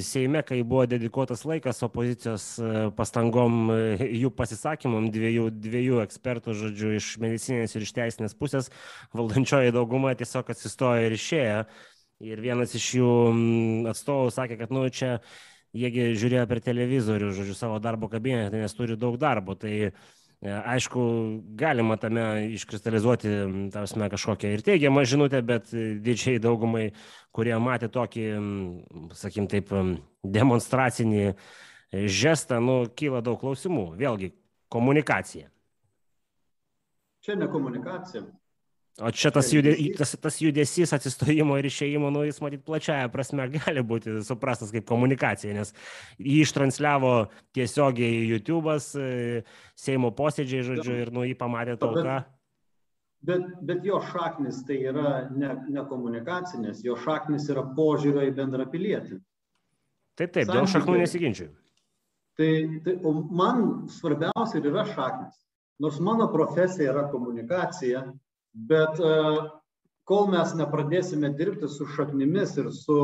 Seime, kai buvo dedikuotas laikas opozicijos e, pastangom, e, jų pasisakymam, dviejų, dviejų ekspertų, žodžiu, iš medicinės ir iš teisinės pusės, valdančioji dauguma tiesiog atsistojo ir išėjo. Ir vienas iš jų atstovų sakė, kad, nu, čia jiegi žiūrėjo per televizorių, žodžiu, savo darbo kabinetą, nes turi daug darbo. Tai e, aišku, galima tame iškristalizuoti, tarsi, kažkokią ir teigiamą žinutę, bet didžiai daugumai, kurie matė tokį, sakim taip, demonstracinį žestą, nu, kyla daug klausimų. Vėlgi, komunikacija. Čia ne komunikacija. O čia tas, jude, tas, tas judesys atsistojimo ir išėjimo, nu, jis matyt plačiaja prasme [laughs] gali būti suprastas kaip komunikacija, nes jį ištransliavo tiesiogiai YouTube'as, e, Seimo posėdžiai, žodžiu, ir nu jį pamatė tauta. Bet, bet jo šaknis tai yra ne, ne komunikacinės, jo šaknis yra požiūrio į bendrą pilietį. Taip, taip, dėl šaknų nesiginčiu. Tai, tai man svarbiausia ir yra šaknis. Nors mano profesija yra komunikacija, Bet e, kol mes nepradėsime dirbti su šaknimis ir su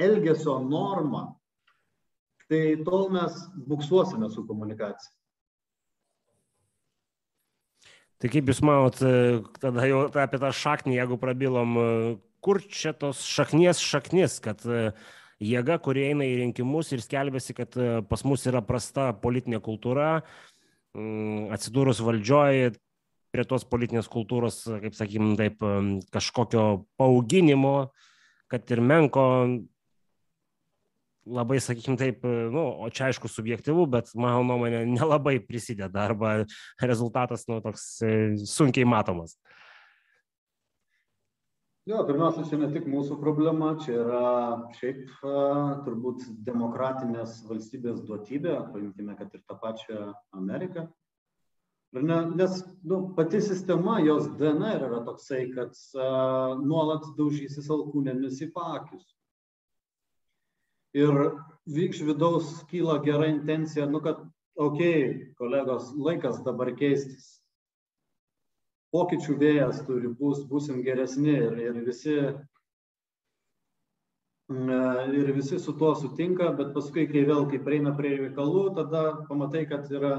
elgesio norma, tai tol mes buksuosime su komunikacija. Tai kaip Jūs manot, e, tada jau apie tą šaknį, jeigu prabilom, e, kur čia tos šaknies šaknis, kad jėga, kurie eina į rinkimus ir skelbėsi, kad pas mus yra prasta politinė kultūra, atsidūrus valdžioje, prie tos politinės kultūros, kaip sakykim, taip, kažkokio paauginimo, kad ir menko, labai, sakykim, taip, nu, o čia aišku subjektivu, bet mano nuomonė nelabai prisideda arba rezultatas, nu, toks e, sunkiai matomas. Jo, pirmiausia, čia ne tik mūsų problema, čia yra šiaip turbūt demokratinės valstybės duotybė, paimkime, kad ir tą pačią Ameriką, Ne, nes nu, pati sistema, jos DNR yra toksai, kad uh, nuolat daužysis alkūnėmis į pakius. Ir iš vidaus kyla gera intencija, nu kad, okei, okay, kolegos, laikas dabar keistis. Pokyčių vėjas turi, bus, busim geresni ir, ir visi ir visi su tuo sutinka, bet paskui, kai vėl, kai prieina prie reikalų, tada pamatai, kad yra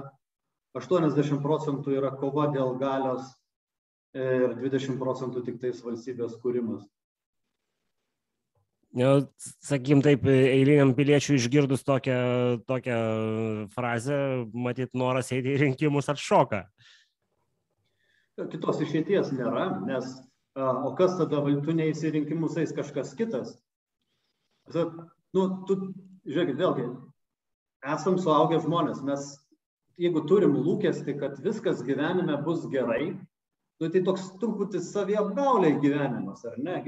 80 procentų yra kova dėl galios ir 20 procentų tik tais valstybės kūrimas. Ja, sakykim taip, eiliniam piliečiui išgirdus tokią, tokią frazę, matyt, noras eiti į rinkimus atšoka. Kitos išeities nėra, nes o kas tada, tu neįsi rinkimus eis kažkas kitas. Nu, tu, žiūrėkit, vėlgi, esam suaugę žmonės, mes jeigu turim lūkestį, kad viskas gyvenime bus gerai, nu, tai toks truputį saviapgaulė gyvenimas, ar ne?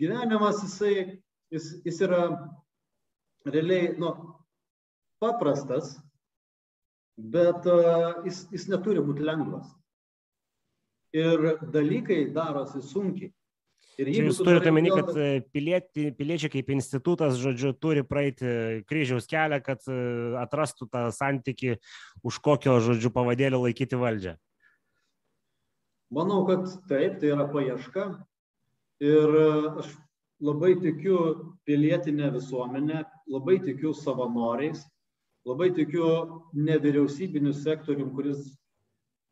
Gyvenimas jisai, jis, jis yra realiai, nu, paprastas, bet uh, jis, jis neturi būti lengvas. Ir dalykai darosi sunkiai. Jūs turite omeny, kad e, pilieti, piliečiai kaip institutas, žodžiu, turi praeiti kryžiaus kelią, kad e, atrastų tą santyki, už kokio, žodžiu, pavadėlio laikyti valdžią. Manau, kad taip, tai yra paieška. Ir e, aš labai tikiu pilietinę visuomenę, labai tikiu savanoriais, labai tikiu nevyriausybiniu sektorium, kuris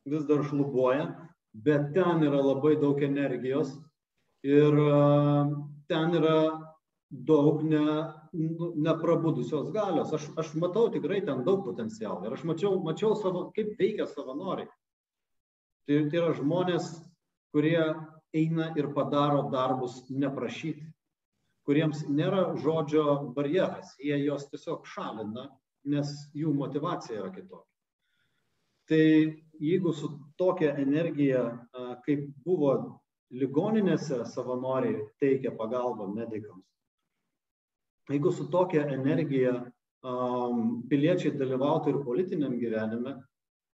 vis dar šlubuoja, bet ten yra labai daug energijos ir ten yra daug ne, nu, neprabudusios galios. Aš, aš matau tikrai ten daug potencialo ir aš mačiau, mačiau savo, kaip veikia savanoriai. Tai, tai yra žmonės, kurie eina ir padaro darbus neprašyti, kuriems nėra žodžio barjeras, jie jos tiesiog šalina, nes jų motivacija yra kitokia. Tai jeigu su tokia energija, kaip buvo ligoninėse savanoriai teikia pagalbą medikams. Jeigu su tokia energija um, piliečiai dalyvautų ir politiniam gyvenime,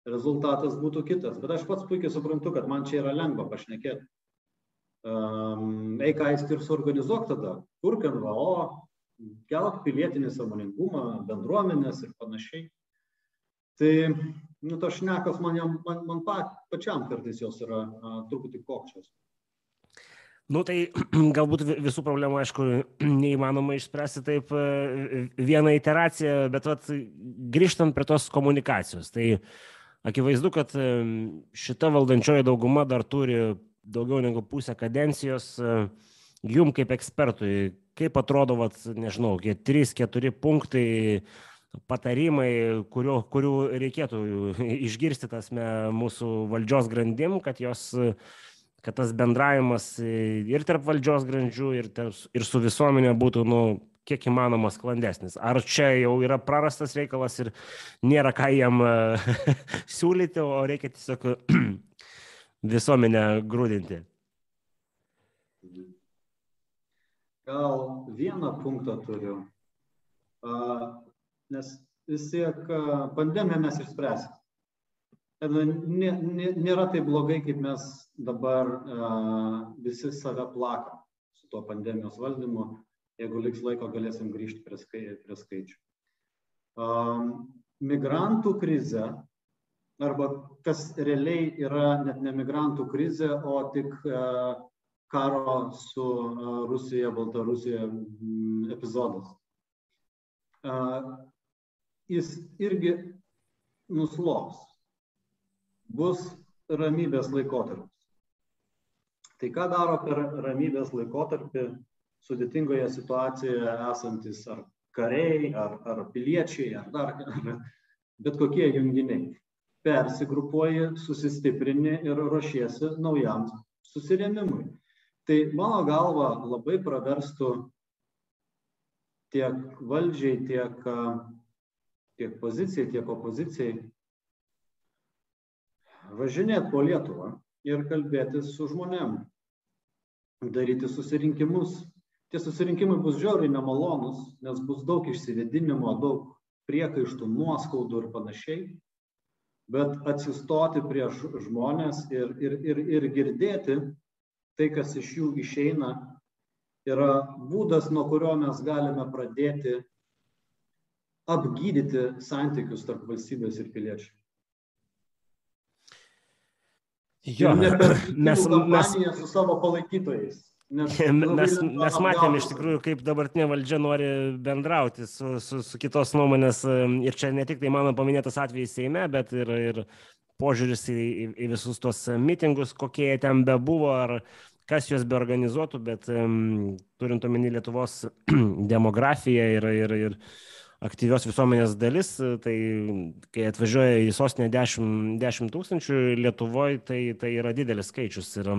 rezultatas būtų kitas. Bet aš pats puikiai suprantu, kad man čia yra lengva pašnekėti. Um, eik aisti ir suorganizuok tada, kurk NVO, kelk pilietinį samoningumą, bendruomenės ir panašiai. Tai, nu, tas šnekas man, man, man pačiam kartais jos yra a, truputį kokčios. Nu tai [clears throat] galbūt visų problemų, aišku, [clears throat] neįmanoma išspręsti taip e, vieną iteraciją, bet vat, grįžtant prie tos komunikacijos, tai akivaizdu, kad e, šita valdančioji dauguma dar turi daugiau negu pusę kadencijos, e, jum kaip ekspertui, kaip atrodo, vat, nežinau, tie 3-4 punktai, patarimai, kurių, kurių reikėtų išgirsti tasme mūsų valdžios grandim, kad jos kad tas bendravimas ir tarp valdžios grandžių, ir, tarp, ir su visuomenė būtų, nu, kiek įmanoma sklandesnis. Ar čia jau yra prarastas reikalas ir nėra ką jam [laughs] siūlyti, o reikia tiesiog [clears throat] visuomenę grūdinti? Gal vieną punktą turiu, nes vis tiek pandemiją mes išspręsime. Nėra taip blogai, kaip mes dabar visi save plakam su tuo pandemijos valdymu jeigu liks laiko, galėsim grįžti prie, skai, prie skaičių. Um, migrantų krize, arba kas realiai yra net ne migrantų krize, o tik uh, karo su uh, Rusija, Baltarusija um, epizodas. Uh, jis irgi nuslops. Bus ramybės laikotarpis. Tai ką daro per ramybės laikotarpį sudėtingoje situacijoje esantis ar kariai, ar, ar piliečiai, ar dar ar bet kokie junginiai. Persigrupuoji, susistiprini ir ruošiesi naujam susirėmimui. Tai mano galva labai praverstų tiek valdžiai, tiek, tiek pozicijai, tiek opozicijai važinėti po Lietuvą ir kalbėtis su žmonėm, daryti susirinkimus, tie susirinkimai bus žiauriai nemalonus, nes bus daug išsivedinimo, daug priekaištų, nuoskaudų ir panašiai. Bet atsistoti prieš žmonės ir, ir, ir, ir girdėti tai, kas iš jų išeina, yra būdas, nuo kurio mes galime pradėti apgydyti santykius tarp valstybės ir piliečių. Jo, [laughs] mes, mes su savo palaikytojais. Nes [laughs] mes, mes matėm iš tikrųjų, kaip dabartinė valdžia nori bendrauti su, su, su kitos nuomonės ir čia ne tik tai mano paminėtas atvejis Seime, bet ir, ir požiūris į, į, į visus tos mitingus, kokie jie ten bebuvo, ar kas juos beorganizuotų, bet um, turint omeny Lietuvos [clears throat] demografiją ir, ir, ir aktyvios visuomenės dalis, tai kai atvažiuoja į sostinę 10, 10 tūkstančių, Lietuvoje tai, tai yra didelis skaičius. Ir,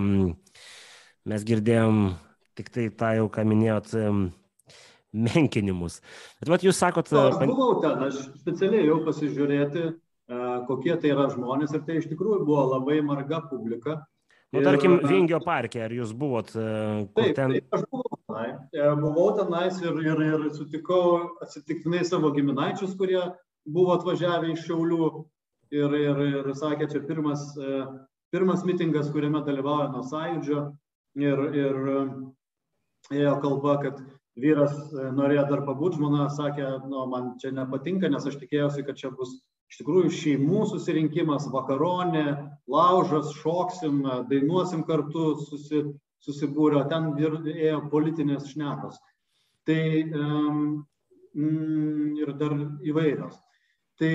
mes girdėjom tik tai tą jau, ką minėjot, menkinimus. Bet vat jūs sakot... Na, aš buvau ten, aš specialiai jau pasižiūrėti, kokie tai yra žmonės ir tai iš tikrųjų buvo labai marga publika. Nu, tarkim, ir, Vingio parke, ar jūs buvot taip, ten? Taip, aš buvau tenai. E, buvau tenais ir, ir, ir sutikau atsitiktinai savo giminaičius, kurie buvo atvažiavę iš Šiaulių ir, ir, ir sakė, čia pirmas, e, pirmas mitingas, kuriame dalyvauja nuo sąjūdžio ir, ir ėjo kalba, kad vyras e, norėjo dar pabūti, žmona sakė, nu, man čia nepatinka, nes aš tikėjausi, kad čia bus iš tikrųjų šeimų susirinkimas, vakaronė, laužas, šoksim, dainuosim kartu, susi, susibūrę, ten ėjo politinės šnekos. Tai um, ir dar įvairios. Tai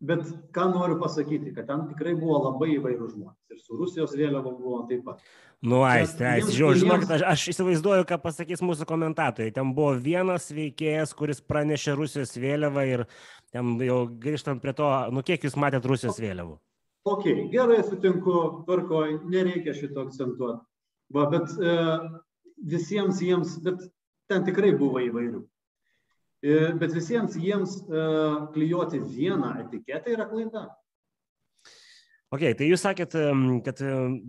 Bet ką noriu pasakyti, kad ten tikrai buvo labai įvairių žmonės. Ir su Rusijos vėliava buvo taip pat. Nu, aistė, aistė. Žinokit, aš, aš įsivaizduoju, ką pasakys mūsų komentatoriai. Ten buvo vienas veikėjas, kuris pranešė Rusijos vėliavą ir ten jau grįžtant prie to, nu kiek jūs matėt Rusijos vėliavų? Ok, gerai sutinku, tvarkoj, nereikia šito akcentuoti. Va, bet e, visiems jiems, bet ten tikrai buvo įvairių. E, bet visiems jiems e, klijuoti vieną etiketę yra klaida. Ok, tai jūs sakėt, kad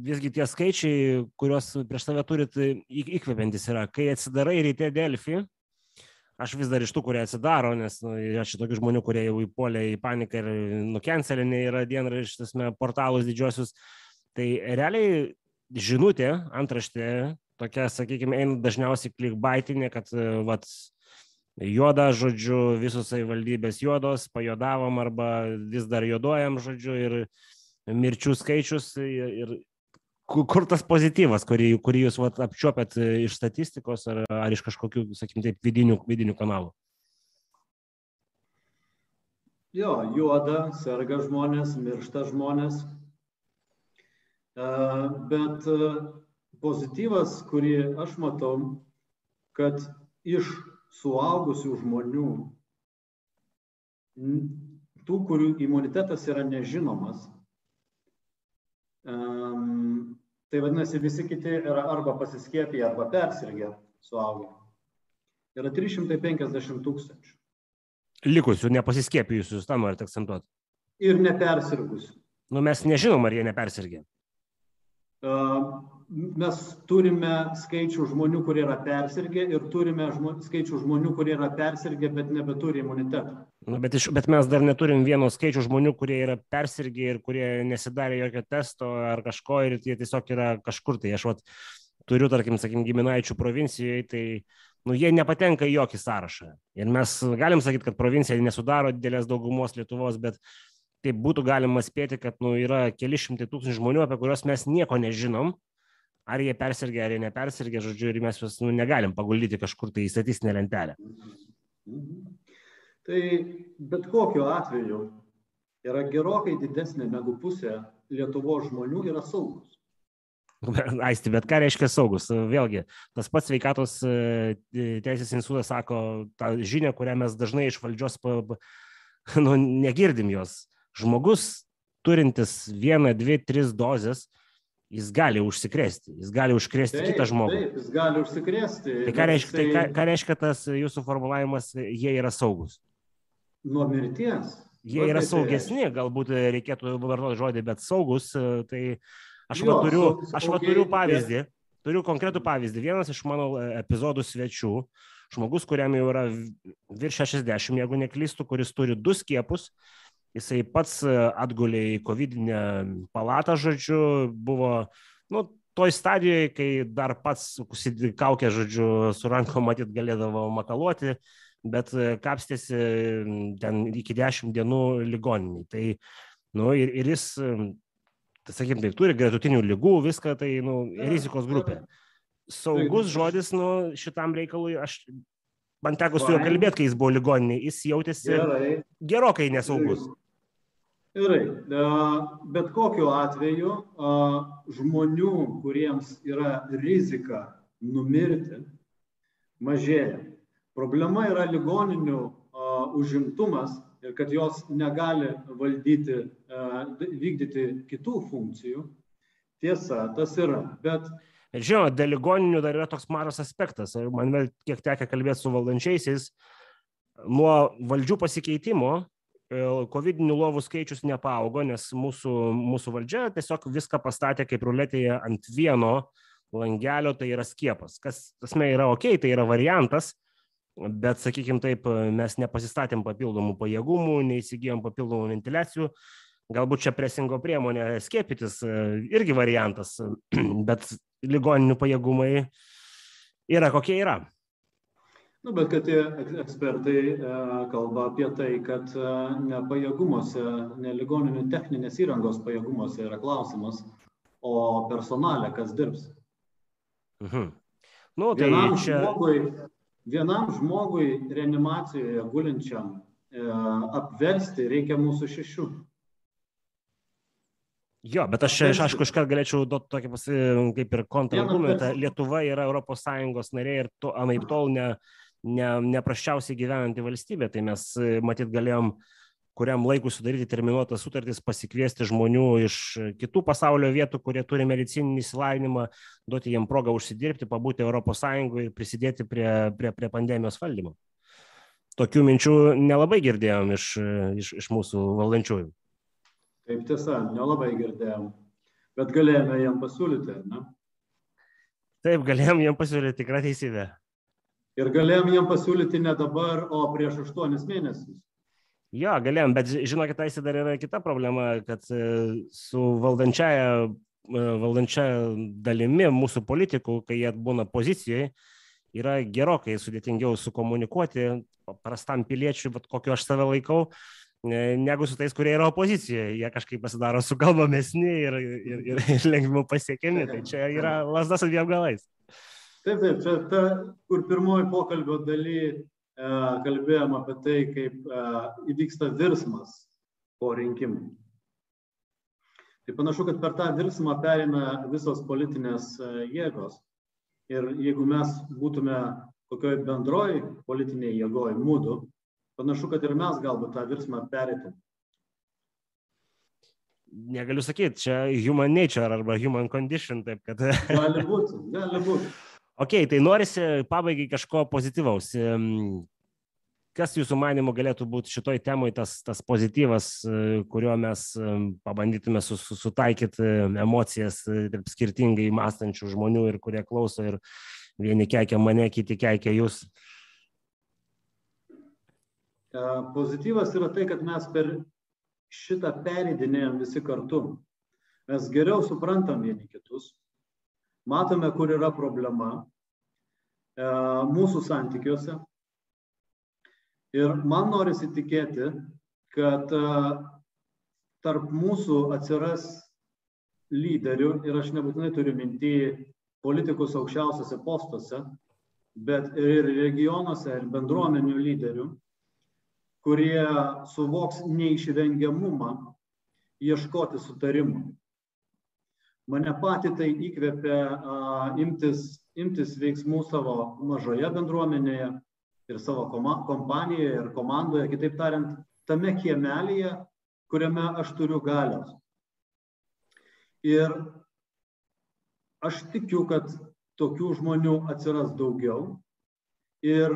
visgi tie skaičiai, kuriuos prieš save turit, įkvepiantis yra. Kai atsidarai ryte Delfį, aš vis dar iš tų, kurie atsidaro, nes nu, yra šitokių žmonių, kurie jau įpolė į paniką ir nukencelinė yra dienraštis, portalus didžiosius. Tai realiai žinutė, antraštė, tokia, sakykime, eina dažniausiai klikbaitinė, kad vat, juoda, žodžiu, visos savivaldybės juodos, pajodavom arba vis dar juodojam, žodžiu, ir mirčių skaičius ir kur tas pozityvas, kurį, kurį jūs vat, apčiuopėt iš statistikos ar, ar iš kažkokių, sakykim, taip, vidinių, vidinių kanalų? Jo, juoda, serga žmonės, miršta žmonės. Bet pozityvas, kurį aš matau, kad iš suaugusių žmonių, tų, kurių imunitetas yra nežinomas, um, tai vadinasi, visi kiti yra arba pasiskėpę, arba persirgę suaugę. Yra 350 tūkstančių. Likusių nepasiskėpijusių, tą norite akcentuoti. Ir nepersirgusių. Nu, mes nežinom, ar jie nepersirgė. Uh, mes turime skaičių žmonių, kurie yra persirgę ir turime žmo, skaičių žmonių, kurie yra persirgę, bet nebeturi imuniteto. Nu, bet, iš, bet mes dar neturim vieno skaičių žmonių, kurie yra persirgę ir kurie nesidarė jokio testo ar kažko ir jie tiesiog yra kažkur. Tai aš vat, turiu, tarkim, sakim, giminaičių provincijoje, tai nu, jie nepatenka į jokį sąrašą. Ir mes galim sakyti, kad provincija nesudaro didelės daugumos Lietuvos, bet taip būtų galima spėti, kad nu, yra keli šimtai tūkstančių žmonių, apie kuriuos mes nieko nežinom ar jie persirgė, ar jie nepersirgė, žodžiu, ir mes juos nu, negalim paguldyti kažkur tai į statistinę lentelę. Mhm. Tai bet kokiu atveju yra gerokai didesnė negu pusė Lietuvos žmonių yra saugus. [laughs] Aisti, bet ką reiškia saugus? Vėlgi, tas pats sveikatos e, teisės institutas sako tą žinią, kurią mes dažnai iš valdžios [laughs] nu, negirdim jos. Žmogus turintis vieną, dvi, tris dozes, jis gali užsikrėsti, jis gali užkrėsti taip, kitą žmogų. Taip, jis gali užsikrėsti. Tai ką reiškia, tai ką, ką reiškia tas jūsų formulavimas, jie yra saugus? Nuo mirties. Jie yra saugesni, galbūt reikėtų vartoti žodį, bet saugus, tai aš jo, va turiu, aš va turiu pavyzdį, turiu konkretų pavyzdį. Vienas iš mano epizodų svečių, žmogus, kuriam jau yra virš 60, jeigu neklystu, kuris turi du skiepus, jisai pats e, atgulė į COVID-19 palatą, žodžiu, buvo, nu, toj stadijoje, kai dar pats kaukę, žodžiu, su rankom matyt galėdavo makaluoti, bet e, kapstėsi ten iki 10 dienų ligoniniai. Tai, nu, ir, ir jis, tai sakykim, tai turi gretutinių lygų, viską, tai, nu, rizikos grupė. Saugus žodis, nu, šitam reikalui, aš, man teko su juo kalbėti, kai jis buvo ligoniniai, jis jautėsi Gerai. gerokai nesaugus. Gerai, bet kokiu atveju žmonių, kuriems yra rizika numirti, mažėja. Problema yra ligoninių užimtumas ir kad jos negali valdyti, vykdyti kitų funkcijų. Tiesa, tas yra. Bet Žinoma, dėl ligoninių dar yra toks mažas aspektas. Man vėl kiek tekia kalbėti su valdančiaisiais, nuo valdžių pasikeitimo COVID-19 lovų skaičius nepaaugo, nes mūsų, mūsų valdžia tiesiog viską pastatė kaip ruletėje ant vieno langelio, tai yra skiepas. Kas, tasme, yra ok, tai yra variantas, bet, sakykime taip, mes nepasistatėm papildomų pajėgumų, neįsigijom papildomų ventiliacijų. Galbūt čia presingo priemonė skiepytis irgi variantas, [clears throat] bet ligoninių pajėgumai yra kokie yra. Nu, bet kad ekspertai e, kalba apie tai, kad e, ne pajėgumuose, ne ligoninių techninės įrangos pajėgumuose yra klausimas, o personalė, kas dirbs. Mhm. Nu, tai vienam, čia... žmogui, vienam žmogui reanimacijoje gulinčiam e, apversti reikia mūsų šešių. Jo, bet aš, aš aišku, iškart galėčiau duoti tokį pasi, kaip ir kontrargumentą. Lietuva yra ES narė ir to, anaip tol ne, ne, nepraščiausiai gyvenanti valstybė, tai mes e, matyt galėjom kuriam laikui sudaryti terminuotas sutartis, pasikviesti žmonių iš kitų pasaulio vietų, kurie turi medicininį įsilavinimą, duoti jiem progą užsidirbti, pabūti ES ir prisidėti prie, prie, prie pandemijos valdymo. Tokių minčių nelabai girdėjom iš, iš, iš mūsų valdančiųjų. Taip tiesa, nelabai girdėjom, bet galėjome jam pasiūlyti, ne? Taip, galėjom jam pasiūlyti, tikra teisybė. Ir galėjom jiem pasiūlyti ne dabar, o prieš aštuonis mėnesius. Jo, galėjom, bet žinokit, taisi dar yra kita problema, kad e, su valdančiaja, e, valdančiaja dalimi mūsų politikų, kai jie būna pozicijoje, yra gerokai sudėtingiau sukomunikuoti paprastam piliečiui, kokio aš save laikau, negu su tais, kurie yra opozicijoje. Jie kažkaip pasidaro sukalbamesni ir, ir, ir, ir lengviau pasiekiami. Tai čia yra lasdas abiem galais. Taip, taip, čia ta, kur pirmoji pokalbio daly kalbėjom apie tai, kaip e, įvyksta virsmas po rinkimų. Tai panašu, kad per tą virsmą perina visos politinės e, jėgos. Ir jeigu mes būtume kokioj bendroj politinėje jėgoje mūdu, panašu, kad ir mes galbūt tą virsmą perėtum. Negaliu sakyti, čia human nature arba human condition, taip kad. gali būti, gali būti. Ok, tai norisi pabaigai kažko pozityvaus. Kas jūsų manimo galėtų būti šitoj temai tas, tas pozityvas, kuriuo mes pabandytume sus, sutaikyti emocijas tarp skirtingai mąstančių žmonių ir kurie klauso ir vieni keikia mane, kiti keikia jūs? E, pozityvas yra tai, kad mes per šitą pereidinėjom visi kartu. Mes geriau suprantam vieni kitus, matome, kur yra problema e, mūsų santykiuose. Ir man norisi tikėti, kad e, tarp mūsų atsiras lyderių, ir aš nebūtinai turiu mintį politikus aukščiausiose postuose, bet ir regionuose, ir bendruomenių lyderių, kurie suvoks neišvengiamumą ieškoti sutarimų. Mane pati tai įkvėpia a, imtis, imtis veiksmų savo mažoje bendruomenėje ir savo kompanijoje ir komandoje, kitaip tariant, tame kiemelėje, kuriame aš turiu galios. Ir aš tikiu, kad tokių žmonių atsiras daugiau ir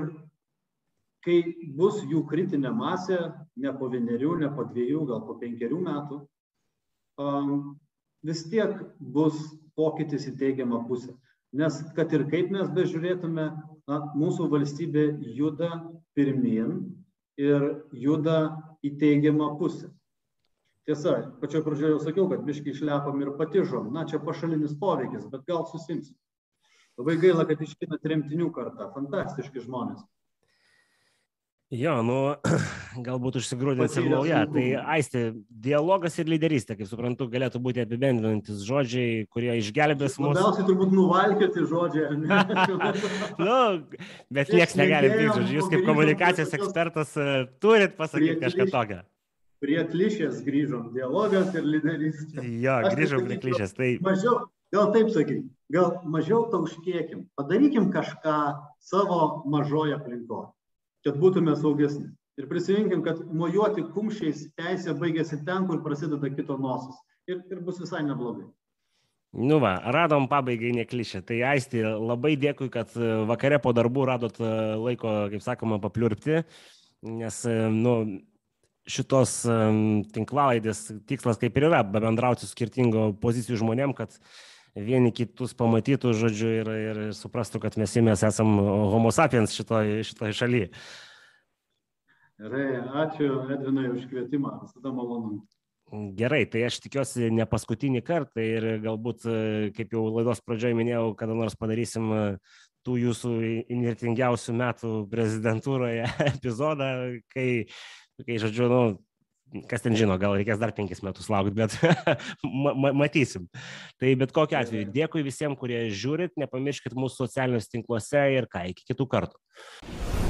kai bus jų kritinė masė, ne po vienerių, ne po dviejų, gal po penkerių metų, vis tiek bus pokytis į teigiamą pusę. Nes kad ir kaip mes bežiūrėtume, na, mūsų valstybė juda pirmin ir juda į teigiamą pusę. Tiesa pačioj pradžioj jau sakiau kad biškį išlepom ir patižom. Na čia pašalinis poveikis bet gal susiimsim labai gaila kad išeina tremtinių karta. Fantastiški žmonės Jo, nu, [clears throat] galbūt užsigrūdins ir nauja. Tai aisti, dialogas ir lyderystė, kaip suprantu, galėtų būti apibendrinantis žodžiai, kurie išgelbės mus. Labiausiai turbūt nuvalkioti žodžiai. [laughs] nu, bet niekas negali tai, žodžiu, jūs kaip komunikacijos ekspertas e, turit pasakyti kažką tokio prie klišės grįžom, dialogas ir lyderystė. Jo, grįžom prie klišės. Tai... Mažiau, gal taip sakykim, gal mažiau tauškėkim, padarykim kažką savo mažoje aplinkoje, kad būtume saugesni. Ir prisiminkim, kad mojuoti kumščiais teisė baigėsi ten, kur prasideda kito nosis. Ir, ir bus visai neblogai. Nu va, radom pabaigai neklišę. Tai aisti, labai dėkui, kad vakare po darbų radot laiko, kaip sakoma, papliurpti, nes, nu, šitos tinklalaidės tikslas kaip ir yra bendrauti su skirtingo pozicijų žmonėm, kad vieni kitus pamatytų, žodžiu, ir, ir suprastų, kad mes, mes esam homo sapiens šitoj, šitoj šalyje. Gerai, ačiū Edvinai už kvietimą, visada malonu. Gerai, tai aš tikiuosi ne paskutinį kartą ir galbūt, kaip jau laidos pradžioje minėjau, kada nors padarysim tų jūsų inirtingiausių metų prezidentūroje [laughs] epizodą, kai kai, žodžiu, nu, kas ten žino, gal reikės dar penkis metus laukti, bet [laughs] ma ma matysim. Tai bet kokiu atveju, dėkui visiems, kurie žiūrit, nepamirškit mūsų socialiniuose tinkluose ir ką, iki kitų kartų.